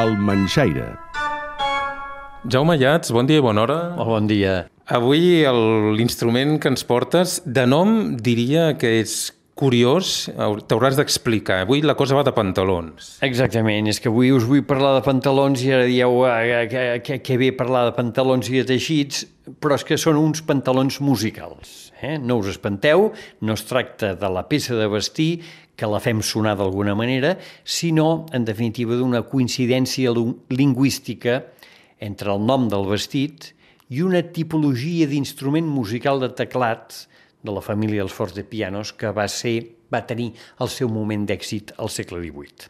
El Manxaire. Jaume Llats, bon dia i bona hora. Molt bon dia. Avui el- l'instrument que ens portes, de nom diria que és curiós, t'hauràs d'explicar. Avui la cosa va de pantalons. Exactament, és que avui us vull parlar de pantalons i ara dieu eh, que, que, que bé parlar de pantalons i de teixits, però és que són uns pantalons musicals. Eh? No us espanteu, no es tracta de la peça de vestir que la fem sonar d'alguna manera, sinó, en definitiva, d'una coincidència lingüística entre el nom del vestit i una tipologia d'instrument musical de teclat de la família dels fortepianos que va, ser, va tenir el seu moment d'èxit al segle XVIII.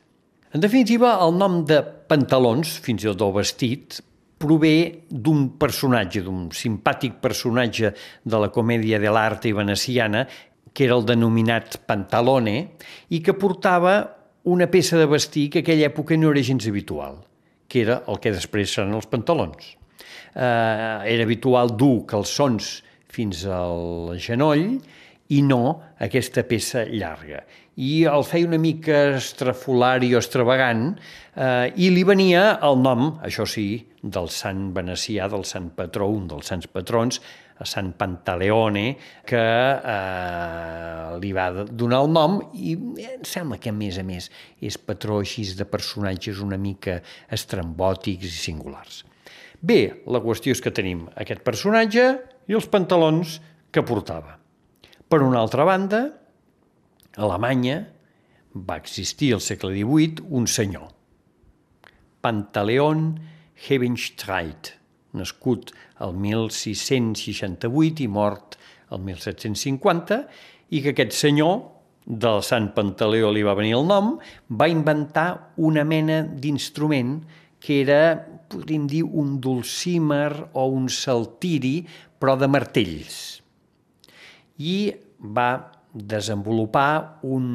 En definitiva, el nom de pantalons, fins i tot del vestit, prové d'un personatge, d'un simpàtic personatge de la comèdia de l'arte veneciana, que era el denominat Pantalone, i que portava una peça de vestir que aquella època no era gens habitual, que era el que després seran els pantalons. Eh, era habitual dur calçons fins al genoll i no aquesta peça llarga. I el feia una mica estrafolari o extravagant eh, i li venia el nom, això sí, del sant venecià, del sant patró, un dels sants patrons, a Sant Pantaleone, que eh, li va donar el nom i em sembla que, a més a més, és patró així de personatges una mica estrambòtics i singulars. Bé, la qüestió és que tenim aquest personatge i els pantalons que portava. Per una altra banda, a Alemanya va existir al segle XVIII un senyor, Pantaleon Hebenstreit, nascut el 1668 i mort el 1750, i que aquest senyor, del Sant Pantaleó li va venir el nom, va inventar una mena d'instrument que era, podríem dir, un dulcímer o un saltiri, però de martells i va desenvolupar un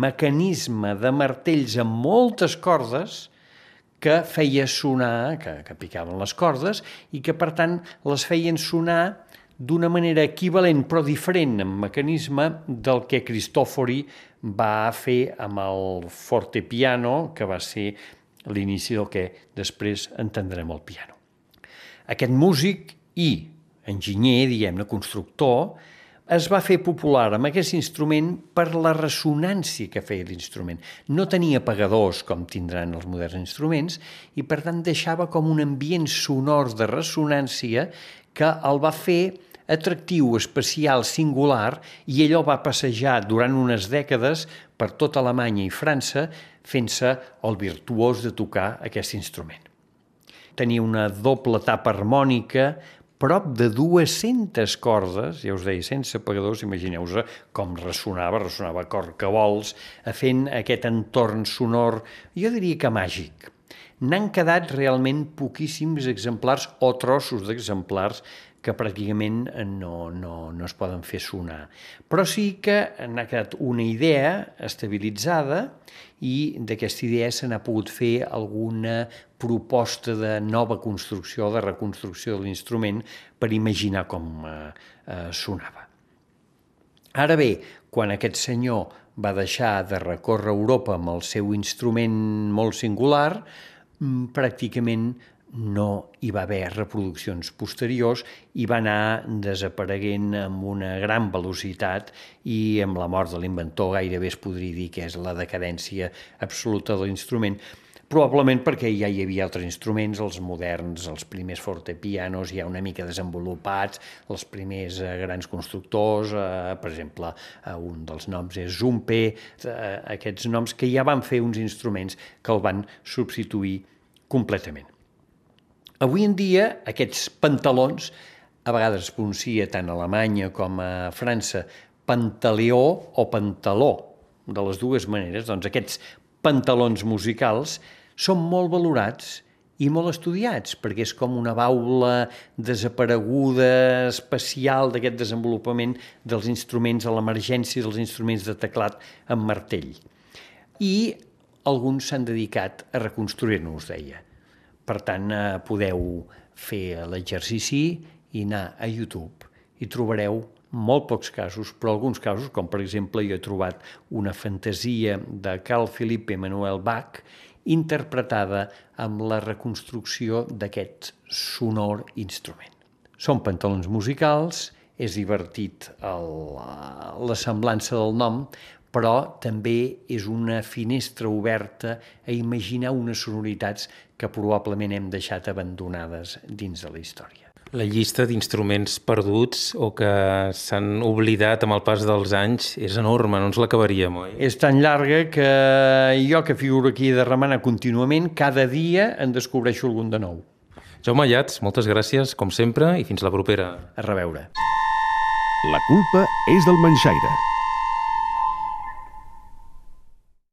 mecanisme de martells amb moltes cordes que feia sonar, que, que picaven les cordes, i que, per tant, les feien sonar d'una manera equivalent però diferent en mecanisme del que Cristòfori va fer amb el fortepiano, que va ser l'inici del que després entendrem el piano. Aquest músic i enginyer, diguem-ne, constructor, es va fer popular amb aquest instrument per la ressonància que feia l'instrument. No tenia apagadors, com tindran els moderns instruments, i per tant deixava com un ambient sonor de ressonància que el va fer atractiu, especial, singular, i allò va passejar durant unes dècades per tota Alemanya i França fent-se el virtuós de tocar aquest instrument. Tenia una doble tapa harmònica, prop de 200 cordes, ja us deia, sense apagadors, imagineu-vos com ressonava, ressonava cor que vols, fent aquest entorn sonor, jo diria que màgic. N'han quedat realment poquíssims exemplars o trossos d'exemplars que pràcticament no, no, no es poden fer sonar. Però sí que n'ha quedat una idea estabilitzada i d'aquesta idea se n'ha pogut fer alguna proposta de nova construcció, de reconstrucció de l'instrument per imaginar com eh, eh, sonava. Ara bé, quan aquest senyor va deixar de recórrer Europa amb el seu instrument molt singular, mm, pràcticament no hi va haver reproduccions posteriors i va anar desapareguent amb una gran velocitat i amb la mort de l'inventor gairebé es podria dir que és la decadència absoluta de l'instrument, probablement perquè ja hi havia altres instruments, els moderns, els primers fortepianos ja una mica desenvolupats, els primers eh, grans constructors, eh, per exemple, eh, un dels noms és Zumpe, eh, aquests noms que ja van fer uns instruments que el van substituir completament. Avui en dia, aquests pantalons, a vegades es pronuncia tant a Alemanya com a França, pantaleó o pantaló, de les dues maneres, doncs aquests pantalons musicals són molt valorats i molt estudiats, perquè és com una baula desapareguda, especial d'aquest desenvolupament dels instruments, a l'emergència dels instruments de teclat amb martell. I alguns s'han dedicat a reconstruir-ne, us deia. Per tant, eh, podeu fer l'exercici i anar a YouTube i trobareu molt pocs casos, però alguns casos, com per exemple jo he trobat una fantasia de Carl Philipp Emanuel Bach interpretada amb la reconstrucció d'aquest sonor instrument. Són pantalons musicals, és divertit el, la semblança del nom, però també és una finestra oberta a imaginar unes sonoritats que probablement hem deixat abandonades dins de la història. La llista d'instruments perduts o que s'han oblidat amb el pas dels anys és enorme, no ens l'acabaríem, oi? És tan llarga que jo que figuro aquí de remana contínuament, cada dia en descobreixo algun de nou. Jaume Llats, moltes gràcies, com sempre, i fins la propera. A reveure. La culpa és del Manxaire.